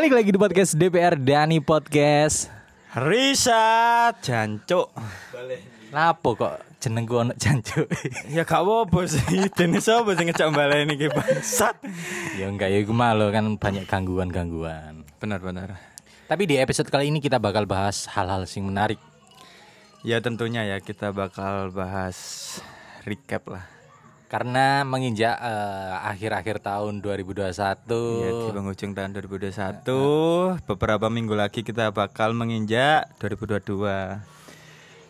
Balik lagi di podcast DPR Dani Podcast. Risat jancuk. Lapo kok jenengku ono jancuk. Ya gak apa-apa sih. Dene sapa sing ngejak baleni iki bangsat. ya enggak ya iku malu kan banyak gangguan-gangguan. Benar-benar. Tapi di episode kali ini kita bakal bahas hal-hal sing menarik. Ya tentunya ya kita bakal bahas recap lah. Karena menginjak eh, akhir-akhir tahun 2021 Ya di penghujung tahun 2021, beberapa minggu lagi kita bakal menginjak 2022.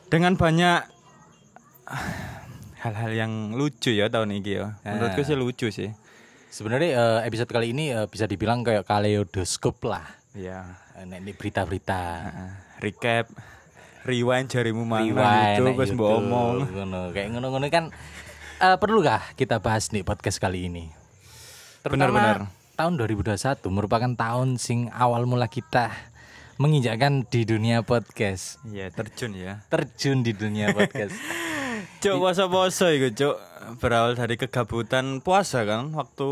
Dengan banyak hal-hal yang lucu ya tahun ini ya. Menurutku sih lucu sih. Sebenarnya eh, episode kali ini eh, bisa dibilang kayak kaleidoskop lah. Ya. Ini berita-berita. Heeh. recap rewind jarimu Rewind, itu pas mbok omong. ngono. Kayak ngono-ngono kan eh, perlukah kita bahas nih podcast kali ini? Benar-benar. tahun 2021 merupakan tahun sing awal mula kita menginjakkan di dunia podcast. Iya, terjun ya. Terjun di dunia podcast. Cuk puasa-puasa iku, Cuk. Berawal dari kegabutan puasa kan waktu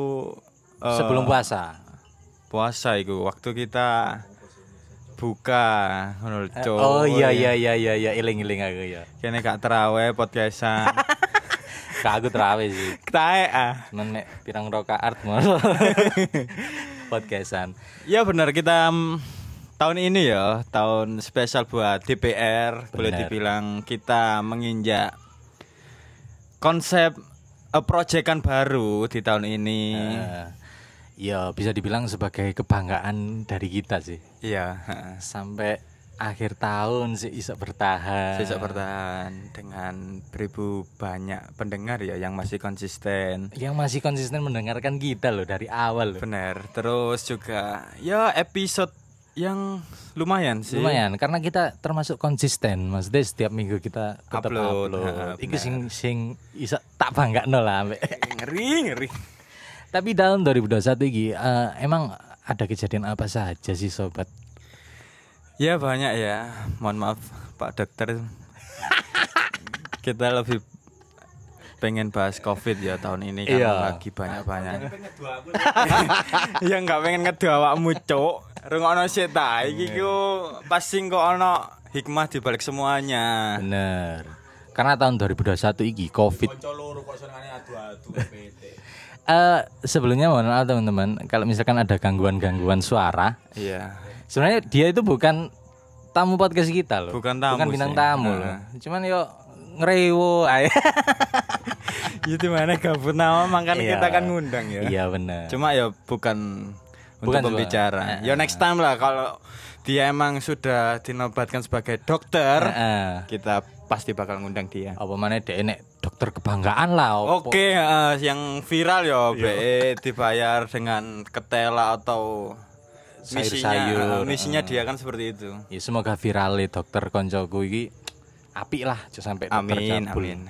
eh, Sebelum puasa. puasa iku waktu kita buka ngono lho, Cuk. Oh iya iya iya iya iya iling-iling aku ya. Kene gak terawih podcastan. Kak aku terawih sih. Tae ah. Cuman nek pirang rokaat mau podcastan. Ya benar kita mm, tahun ini ya, tahun spesial buat DPR. Boleh Benar. dibilang kita menginjak konsep eh, proyekan baru di tahun ini. Eh, ya bisa dibilang sebagai kebanggaan dari kita sih. Iya. Sampai akhir tahun sih bisa bertahan. Sisa bertahan dengan beribu banyak pendengar ya yang masih konsisten. Yang masih konsisten mendengarkan kita loh dari awal loh. Benar. Terus juga ya episode yang lumayan sih. Lumayan karena kita termasuk konsisten. Maksudnya setiap minggu kita tetap Upload, upload. Iku sing sing bisa tak bangga lah ambek. Ngeri, ngeri. Tapi tahun 2021 ini eh, emang ada kejadian apa saja sih sobat? Ya banyak ya. Mohon maaf Pak Dokter. Kita lebih pengen bahas COVID ya tahun ini kan Iya. lagi banyak-banyak. ya nggak pengen ngedu awakmu, Cuk. Rungokno sik ta. Iki ku pasti kok ono hikmah di balik semuanya. Bener. Karena tahun 2021 ini Covid. Eh sebelumnya mohon maaf teman-teman, kalau misalkan ada gangguan-gangguan suara, Iya. sebenarnya dia itu bukan tamu podcast kita loh. Bukan tamu Bukan bintang sih. tamu Nah. loh. Cuman yo ngerewo ae. Itu mana gabut nama makanya Iya. kita kan ngundang ya. Iya bener. Cuma ya bukan untuk Bukan pembicara. cuma- Ya next time lah kalau dia emang sudah dinobatkan sebagai dokter, Heeh. kita pasti bakal ngundang dia. Apa mana dek nek dokter kebanggaan lah. opo. Oke, eh, yang viral ya BE dibayar dengan ketela atau misinya, Sayur-sayur. eh, misinya dia kan seperti itu. Ya semoga viral dokter koncoku iki apik lah sampai dokter Amin, cabul. amin.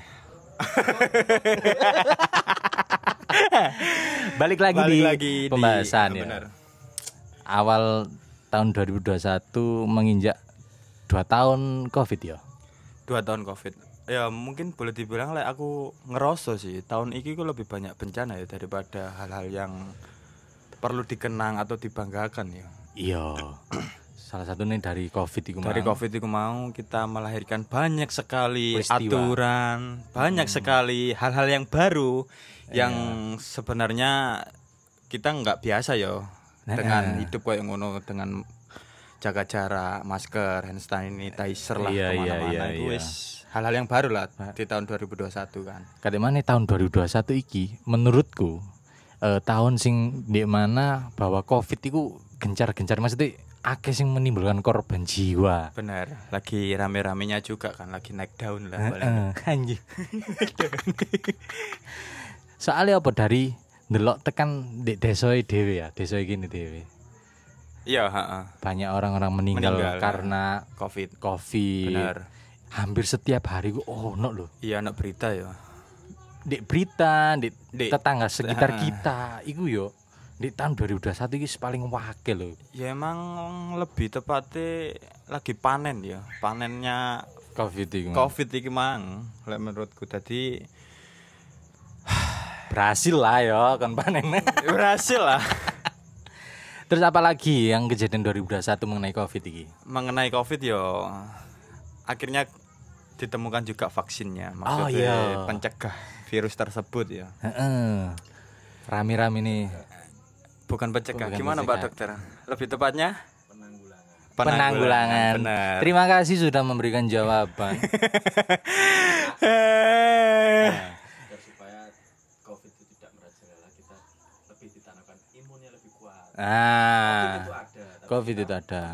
Balik lagi Balik di lagi di- pembahasan ah, ya. benar. Awal tahun 2021 menginjak dua tahun Covid ya. Dua tahun covid. Ya mungkin boleh dibilang lah aku ngeroso sih tahun ini ku lebih banyak bencana ya daripada hal-hal yang perlu dikenang atau dibanggakan ya. Iya. Salah satunya dari Covid itu Dari mang. covid itu mau kita melahirkan banyak sekali Peristiwa. aturan, banyak sekali hal-hal yang baru yang sebenarnya kita nggak biasa yo Nah, dengan eh. hidup kayak ngono dengan jaga jarak, masker, hand sanitizer lah Iya, iya, ke mana-mana iya, itu iya. wis hal-hal yang baru lah di tahun 2021 kan. Kade mana tahun 2021 iki menurutku eh, tahun sing di mana bahwa Covid itu gencar-gencar maksudnya akeh sing menimbulkan korban jiwa. Benar, lagi rame-ramenya juga kan lagi naik daun lah. Heeh, anjing. Soalnya apa dari ndelok tekan di desa dhewe ya, desa gini dhewe. Iya, heeh. Banyak orang-orang meninggal, Meninggal, karena Covid. Covid. Benar. Hampir setiap hari ku oh no loh. Iya, anak berita ya. Di berita, di, Di- tetangga sekitar Ah. kita, iku yo di tahun 2021 ini paling wakil loh. Ya emang lebih tepatnya lagi panen ya. Panennya Covid itu. Covid iki mang. Lek menurutku tadi Berhasil lah ya kan panen. berhasil lah. Terus apa lagi yang kejadian 2021 mengenai Covid ini? mengenai covid yo akhirnya ditemukan juga vaksinnya maksudnya iya. pencegah virus tersebut ya Heeh. Rame-rame nih bukan pencegah Bukan gimana pencegah. pak dokter lebih tepatnya penanggulangan. benar Terima kasih sudah memberikan jawaban. supaya covid itu tidak merajalela kita lebih ditanamkan imunnya lebih kuat Nah, ada Covid itu ada.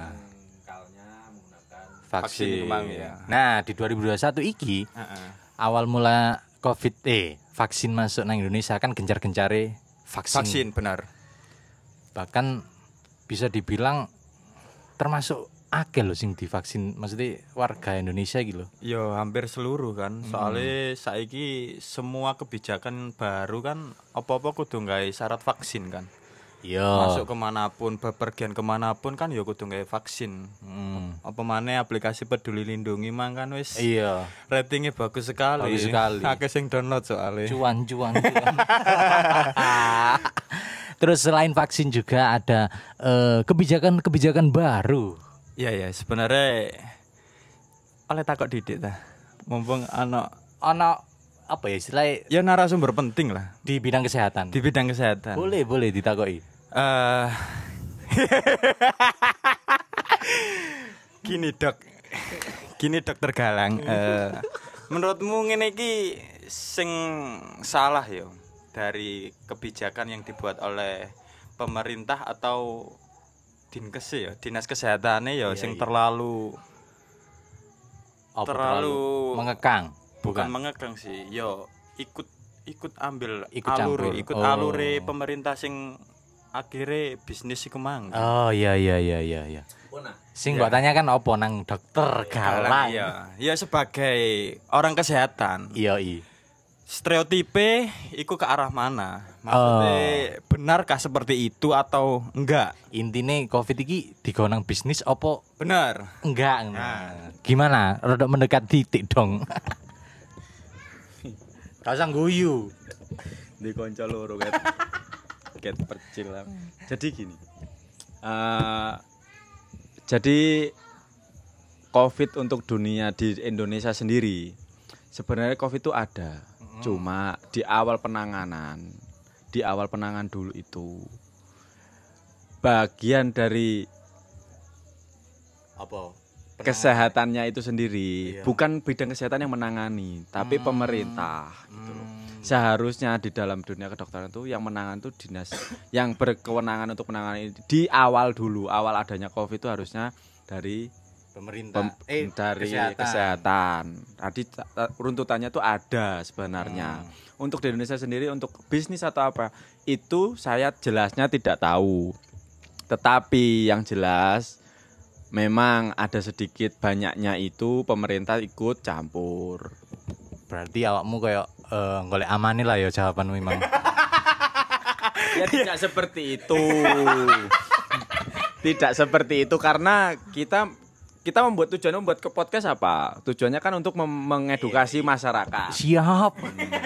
kalnya menggunakan Vaksin. Vaksin ya. Nah, di 2021 iki awal mula Covid eh vaksin masuk nang Indonesia kan gencar-gencare vaksin. vaksin benar Bahkan bisa dibilang termasuk akeh loh sing divaksin maksudnya warga Indonesia gitu loh. Yo hampir seluruh kan. Soalnya saiki semua kebijakan baru kan apa-apa kudu nggawe syarat vaksin kan. Iya. Masuk ke mana pun, bepergian ke mana pun kan yo kudu nggawe vaksin. Hmm. Apa mana aplikasi peduli lindungi mang kan wis Iya. ratingnya bagus sekali. Bagus sekali. Akeh sing download soalnya. Cuan, cuan, cuan. Terus selain vaksin juga ada eh, kebijakan-kebijakan baru. Iya ya, sebenarnya oleh takut didik ta. Mumpung anak Ono apa ya istilahnya ya narasumber penting lah di bidang kesehatan. di bidang kesehatan. Boleh, boleh ditakoki. Eh Gini dok Gini dokter Galang eh, Menurutmu ngene iki Sing salah yo Dari kebijakan yang dibuat oleh Pemerintah atau Dinkes ya Dinas kesehatannya ya Sing terlalu Apa Terlalu mengekang. Bukan Bukan. mengekang sih Yo ikut Ikut ambil Ikut alure campur. Ikut Oh. alure pemerintah sing Akhirnya bisnis iku mang Oh iya iya iya iya iya. Sing mbok tanya kan opo nang dokter Galang. Iya, ya sebagai orang kesehatan, Iya iya. stereotipe iku ke arah mana? Maksudnya benarkah seperti itu atau enggak? Intine Covid iki digonang bisnis opo Benar. enggak? Nah. Gimana? Rodok mendekat titik dong. Kau sang guyu. di konco loro ket ket percil lah. jadi gini eh jadi covid untuk dunia di Indonesia sendiri sebenarnya covid itu ada. Cuma di awal penanganan di awal penanganan dulu itu bagian dari Apa? kesehatannya itu sendiri. Bukan bidang kesehatan yang menangani tapi pemerintah gitu loh. Seharusnya di dalam dunia kedokteran itu yang menangan itu dinas yang berkewenangan untuk menangani di awal dulu awal adanya covid itu harusnya dari Pemerintah. pem- dari kesehatan. Tadi ta- ta- runtutannya tuh ada sebenarnya. Untuk di Indonesia sendiri untuk bisnis atau apa itu saya jelasnya tidak tahu. Tetapi yang jelas memang ada sedikit banyaknya itu pemerintah ikut campur. Berarti awakmu kayak eh, golek amane lah ya jawabanmu memang. Ya tidak seperti itu. tidak seperti itu karena kita kita membuat tujuan membuat ke podcast apa? Tujuannya kan untuk mem- mengedukasi masyarakat. Siap.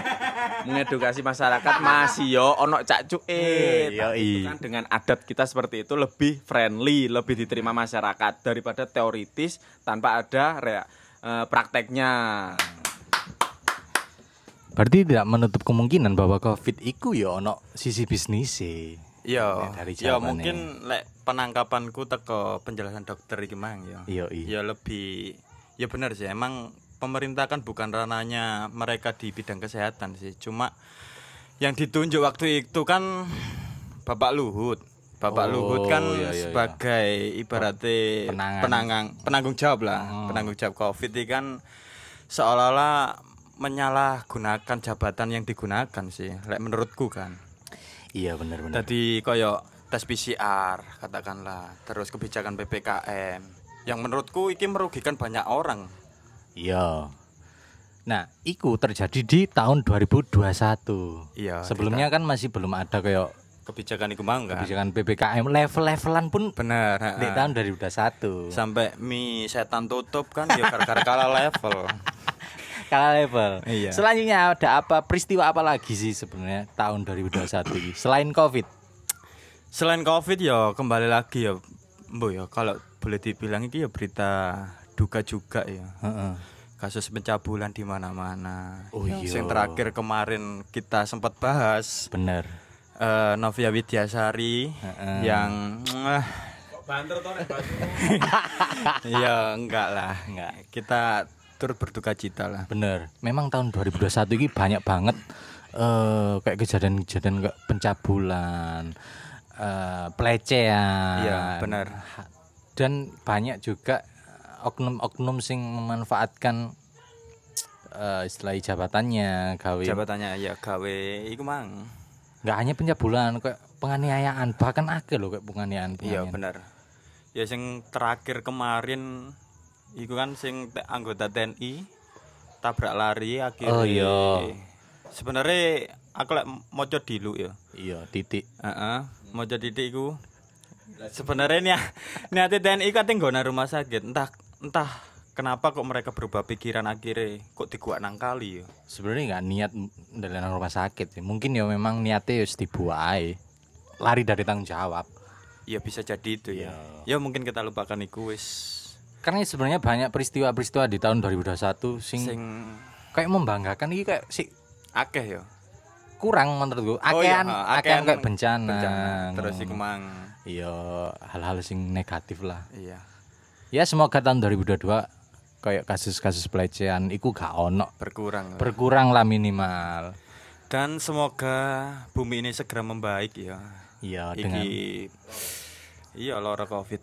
mengedukasi masyarakat masih yo ono cak cuit. Iya, Nah, itu iya. kan dengan adat kita seperti itu lebih friendly, lebih diterima masyarakat daripada teoritis tanpa ada rea- eh, prakteknya. Berarti tidak menutup kemungkinan bahwa Covid iku ya ono sisi bisnis sih. Iya, dari ya mungkin lek penangkapanku teko penjelasan dokter iki mang ya. Iya, iya. Ya lebih ya benar sih emang pemerintah kan bukan ranahnya mereka di bidang kesehatan sih. Cuma yang ditunjuk waktu itu kan Bapak Luhut. Bapak Oh, Luhut kan iya, iya, iya. sebagai ibaratnya Penangan. penangang penanggung jawab lah, Oh. penanggung jawab Covid ini kan seolah-olah menyalahgunakan jabatan yang digunakan sih. Lek menurutku kan. Iya benar-benar. Tadi koyo tes PCR katakanlah, terus kebijakan PPKM yang menurutku ini merugikan banyak orang. Iya. Nah, iku terjadi di tahun 2021. Iya. Sebelumnya kan masih belum ada kayak kebijakan itu mang kan. kebijakan PPKM level-levelan pun Bener. di tahun 2021. Sampai mie setan tutup kan ya gara-gara kalah level. Kalah level. Iya. Selanjutnya ada apa peristiwa apa lagi sih sebenarnya tahun 2021 ini selain Covid? Selain Covid ya kembali lagi ya, Mbok ya kalau boleh dibilang ini ya berita duka juga ya. Heeh. Kasus pencabulan di mana-mana. Oh iya. Yang terakhir kemarin kita sempat bahas Bener. eh, Novia Widyasari Heeh. yang eh, Banter to nek ya enggak lah. Enggak. Kita turut berduka cita lah. Bener. Memang tahun 2021 ini banyak banget eh kayak kejadian-kejadian kayak pencabulan, eh pelecehan. Iya, benar. Dan banyak juga oknum-oknum sing memanfaatkan eh istilah jabatannya gawe Jabatannya ya gawe iku mang. nggak hanya pencabulan kayak penganiayaan bahkan akeh loh kayak penganiayaan Iya bener. Ya sing terakhir kemarin iku kan sing anggota TNI tabrak lari akhirnya. Oh, iya. Sebenarnya aku lek moco dilu ya. iya titik Heeh, moco titik iku. Sebenarnya nih niate TNI kate nggone rumah sakit, entah entah kenapa kok mereka berubah pikiran akhirnya kok diguak nang kali ya. sebenarnya nggak niat dalam rumah sakit mungkin ya memang niatnya harus dibuai lari dari tanggung jawab Ya bisa jadi itu ya. Iya. Ya mungkin kita lupakan iku wis karena sebenarnya banyak peristiwa-peristiwa di tahun 2021 sing, sing kayak membanggakan ini kayak sih akeh ya. kurang menurutku Oh iya, akean ha, akean akean kayak bencana, Terus ngono. iku mang iya hal-hal sing negatif lah iya. ya semoga tahun 2022 kayak kasus-kasus pelecehan iku gak ono berkurang lah. berkurang lah minimal dan semoga bumi ini segera membaik ya iya iki dengan iya loro covid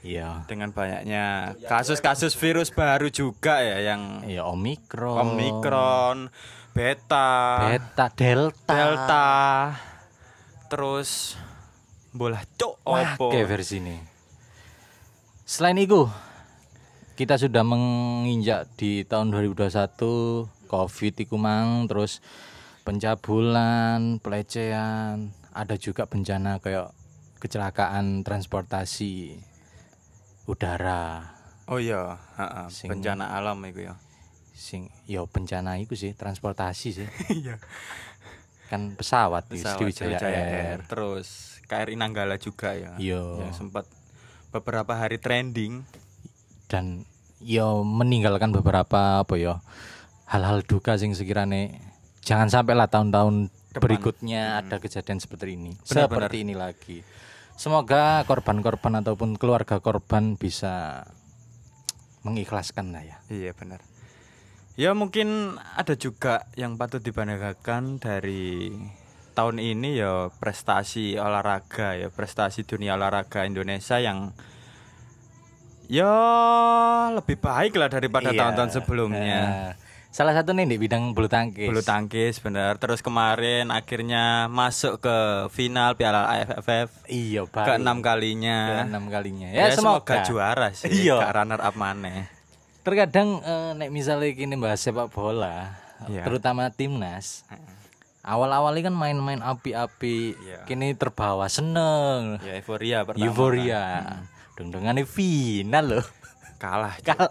iya. Dengan banyaknya kasus-kasus virus baru juga ya yang iya omikron. Omikron beta. Beta delta. Delta. Terus bolah cok opo kayak versi ini. Selain itu, kita sudah menginjak di tahun 2021 Covid iku mang terus pencabulan, pelecehan, ada juga bencana kayak kecelakaan transportasi udara. oh iya heeh, Sing- bencana alam itu ya. Sing yo bencana itu sih transportasi sih. iya. Kan pesawat, pesawat Sriwijaya Air. terus KRI Nanggala juga ya. Iya. yang sempat beberapa hari trending. Dan yo meninggalkan beberapa apa yo hal-hal duka sing sekiranya jangan sampai lah tahun-tahun berikutnya ada kejadian seperti ini. Benar, seperti ini lagi semoga korban-korban ataupun keluarga korban bisa mengikhlaskan lah ya Iya benar. Ya mungkin ada juga yang patut dibanggakan dari tahun ini ya prestasi olahraga ya prestasi dunia olahraga Indonesia yang ya lebih baik lah daripada Iya. tahun-tahun sebelumnya. Nah, salah satu nih di bidang bulu tangkis Bulu tangkis benar. Terus kemarin akhirnya masuk ke final Piala AFF iya ke baru enam kalinya. enam kalinya Ya, ya, semoga semoga, juara sih. Iya. runner up maneh. terkadang eh, nek misalnya gini bahas sepak bola Iya. terutama timnas awal-awalnya kan main-main api-api Iya. kini terbawa seneng Ya euforia pertama. euforia dong dongane final loh Kalah. kal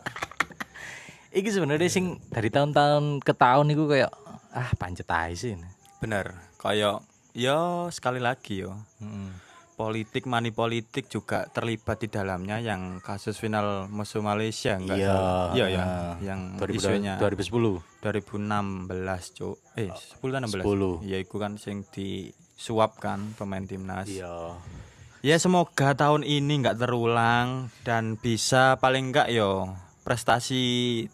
iki sebenarnya sing dari tahun-tahun ke tahun itu kayak ah pancet aja sih Bener, kayak ya sekali lagi yo. Mm. Politik money politik juga terlibat di dalamnya yang kasus final musuh Malaysia enggak Iya. Iya ya, yang 2000 isunya 2010 2016, Cuk. Eh, 10 kan 16. 10. Ya iku kan sing disuap kan pemain timnas. iya Ya semoga tahun ini enggak terulang dan bisa paling enggak yo prestasi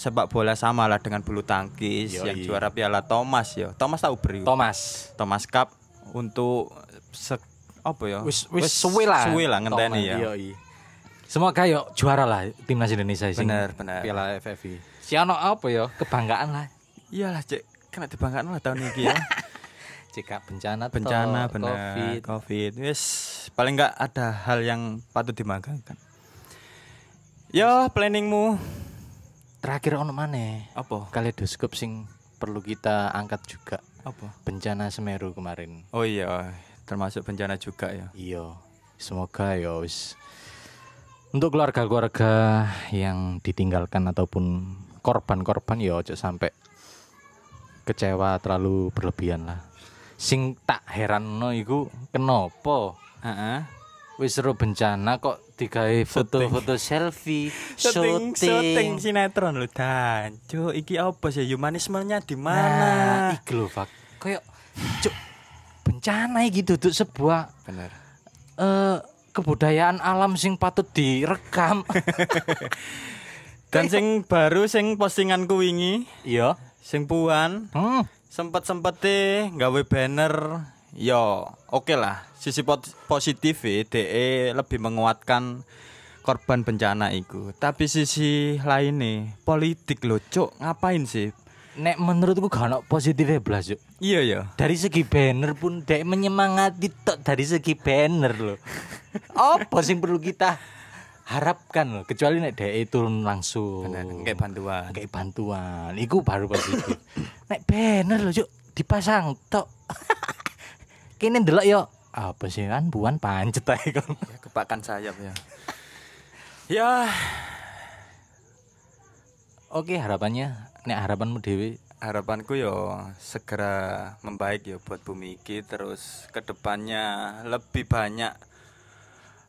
sepak bola sama lah dengan bulu tangkis Yoi. yang juara Piala Thomas yo. Thomas tahu beri. Thomas Thomas Cup untuk se apa ya? wis wis suwe lah Suwe lah ngenteni ya. iya. semoga yo juara lah timnas Indonesia sing Bener, bener. Piala AFF si ono apa ya kebanggaan lah Iyalah, Cek. Kena dibanggakan lah tahun ini ya. jika bencana Bencana toh, bener. covid Covid. Wis paling enggak ada hal yang patut dibanggakan. Ya, planningmu terakhir ono mana apa? kaleidoskop sing perlu kita angkat juga Apa? bencana Semeru kemarin Oh iya, termasuk bencana juga ya. iya semoga ya wis untuk keluarga-keluarga yang ditinggalkan ataupun korban-korban ya ojo sampai kecewa terlalu berlebihan lah sing tak heranno iku kenapa Heeh. wis seru bencana kok digawe foto-foto selfie syuting syuting sinetron lho dan. Cuk iki apa sih? Humanismenya di nah mana iki lho Fak. Kayak cuk bencana iki duduk sebuah bener. eh kebudayaan alam sing patut direkam. Dan sing baru sing postinganku wingi. Iya. Sing puan. Hmm. sempet sempete gawe banner yo oke lah. Sisi positif DE lebih menguatkan korban bencana itu tapi sisi lainnya politik loh cuk. Ngapain sih? Nek menurutku gak ono positifnya blas yuk iya ya dari segi banner pun dek menyemangati tok dari segi banner loh apa sing perlu kita harapkan loh kecuali nek dek turun langsung. Kayak bantuan. Kayak bantuan. Iku baru positif. Nek banner loh yuk dipasang tok kini ndelok yo. Apa sih kan buan pancet ae kon ya kepakan sayap ya. Ya. Oke harapannya nek harapanmu dewi harapanku yo segera membaik ya buat bumi iki terus ke depannya lebih banyak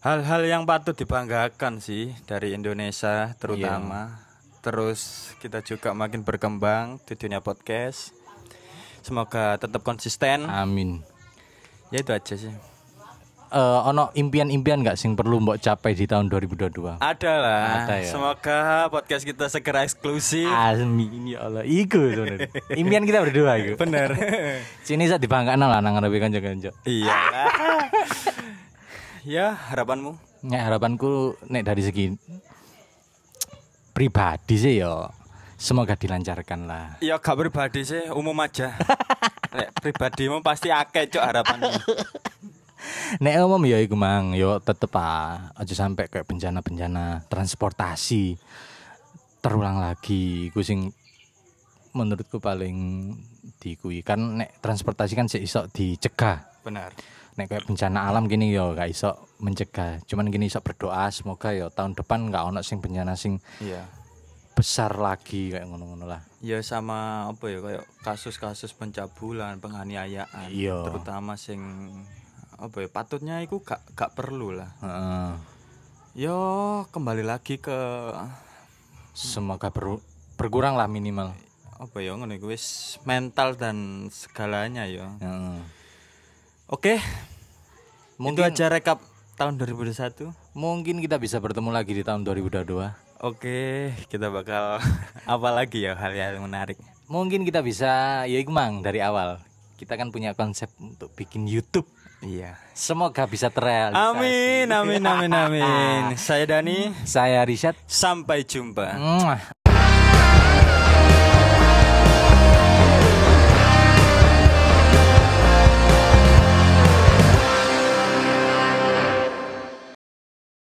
hal-hal yang patut dibanggakan sih dari Indonesia terutama. Terus kita juga makin berkembang di dunia podcast. Semoga tetap konsisten. Amin ya itu aja sih. Eh ono impian-impian nggak sing perlu mbok capai di tahun 2022 ada lah. Ada ya. semoga podcast kita segera eksklusif. Amin ya Allah. Iku sebenarnya impian kita berdua iku. Bener. Sini saat dibanggakan lah nang ngarepe kanca-kanca iya. Ya harapanmu? Nek harapanku nek dari segi pribadi sih yo semoga dilancarkan lah. Ya gak pribadi sih, umum aja. Nek pribadimu pasti akeh cok harapannya. nek umum ya iku mang yo tetep ah aja sampai kayak bencana-bencana transportasi terulang lagi iku sing menurutku paling dikui kan nek transportasi kan sih iso dicegah Benar. nek kayak bencana alam gini yo gak iso mencegah cuman gini iso berdoa semoga yo tahun depan nggak ono sing bencana sing Iya. Besar lagi kayak ngono-ngono lah Ya sama apa ya kayak kasus-kasus pencabulan, penganiayaan, Iya. terutama sing apa ya patutnya iku gak gak perlu lah. Heeh. Yo kembali lagi ke semoga ber- berkurang lah minimal apa ya ngono iku wis mental dan segalanya ya. Heeh. Oke, mungkin itu aja rekap tahun 2021. mungkin kita bisa bertemu lagi di tahun 2022 Oke, kita bakal apa lagi ya hal yang menarik. mungkin kita bisa ya mang dari awal kita kan punya konsep untuk bikin YouTube Iya. semoga bisa terrealisasi Amin, amin, amin, amin. Saya Dani. saya Richard Sampai jumpa. Mwah.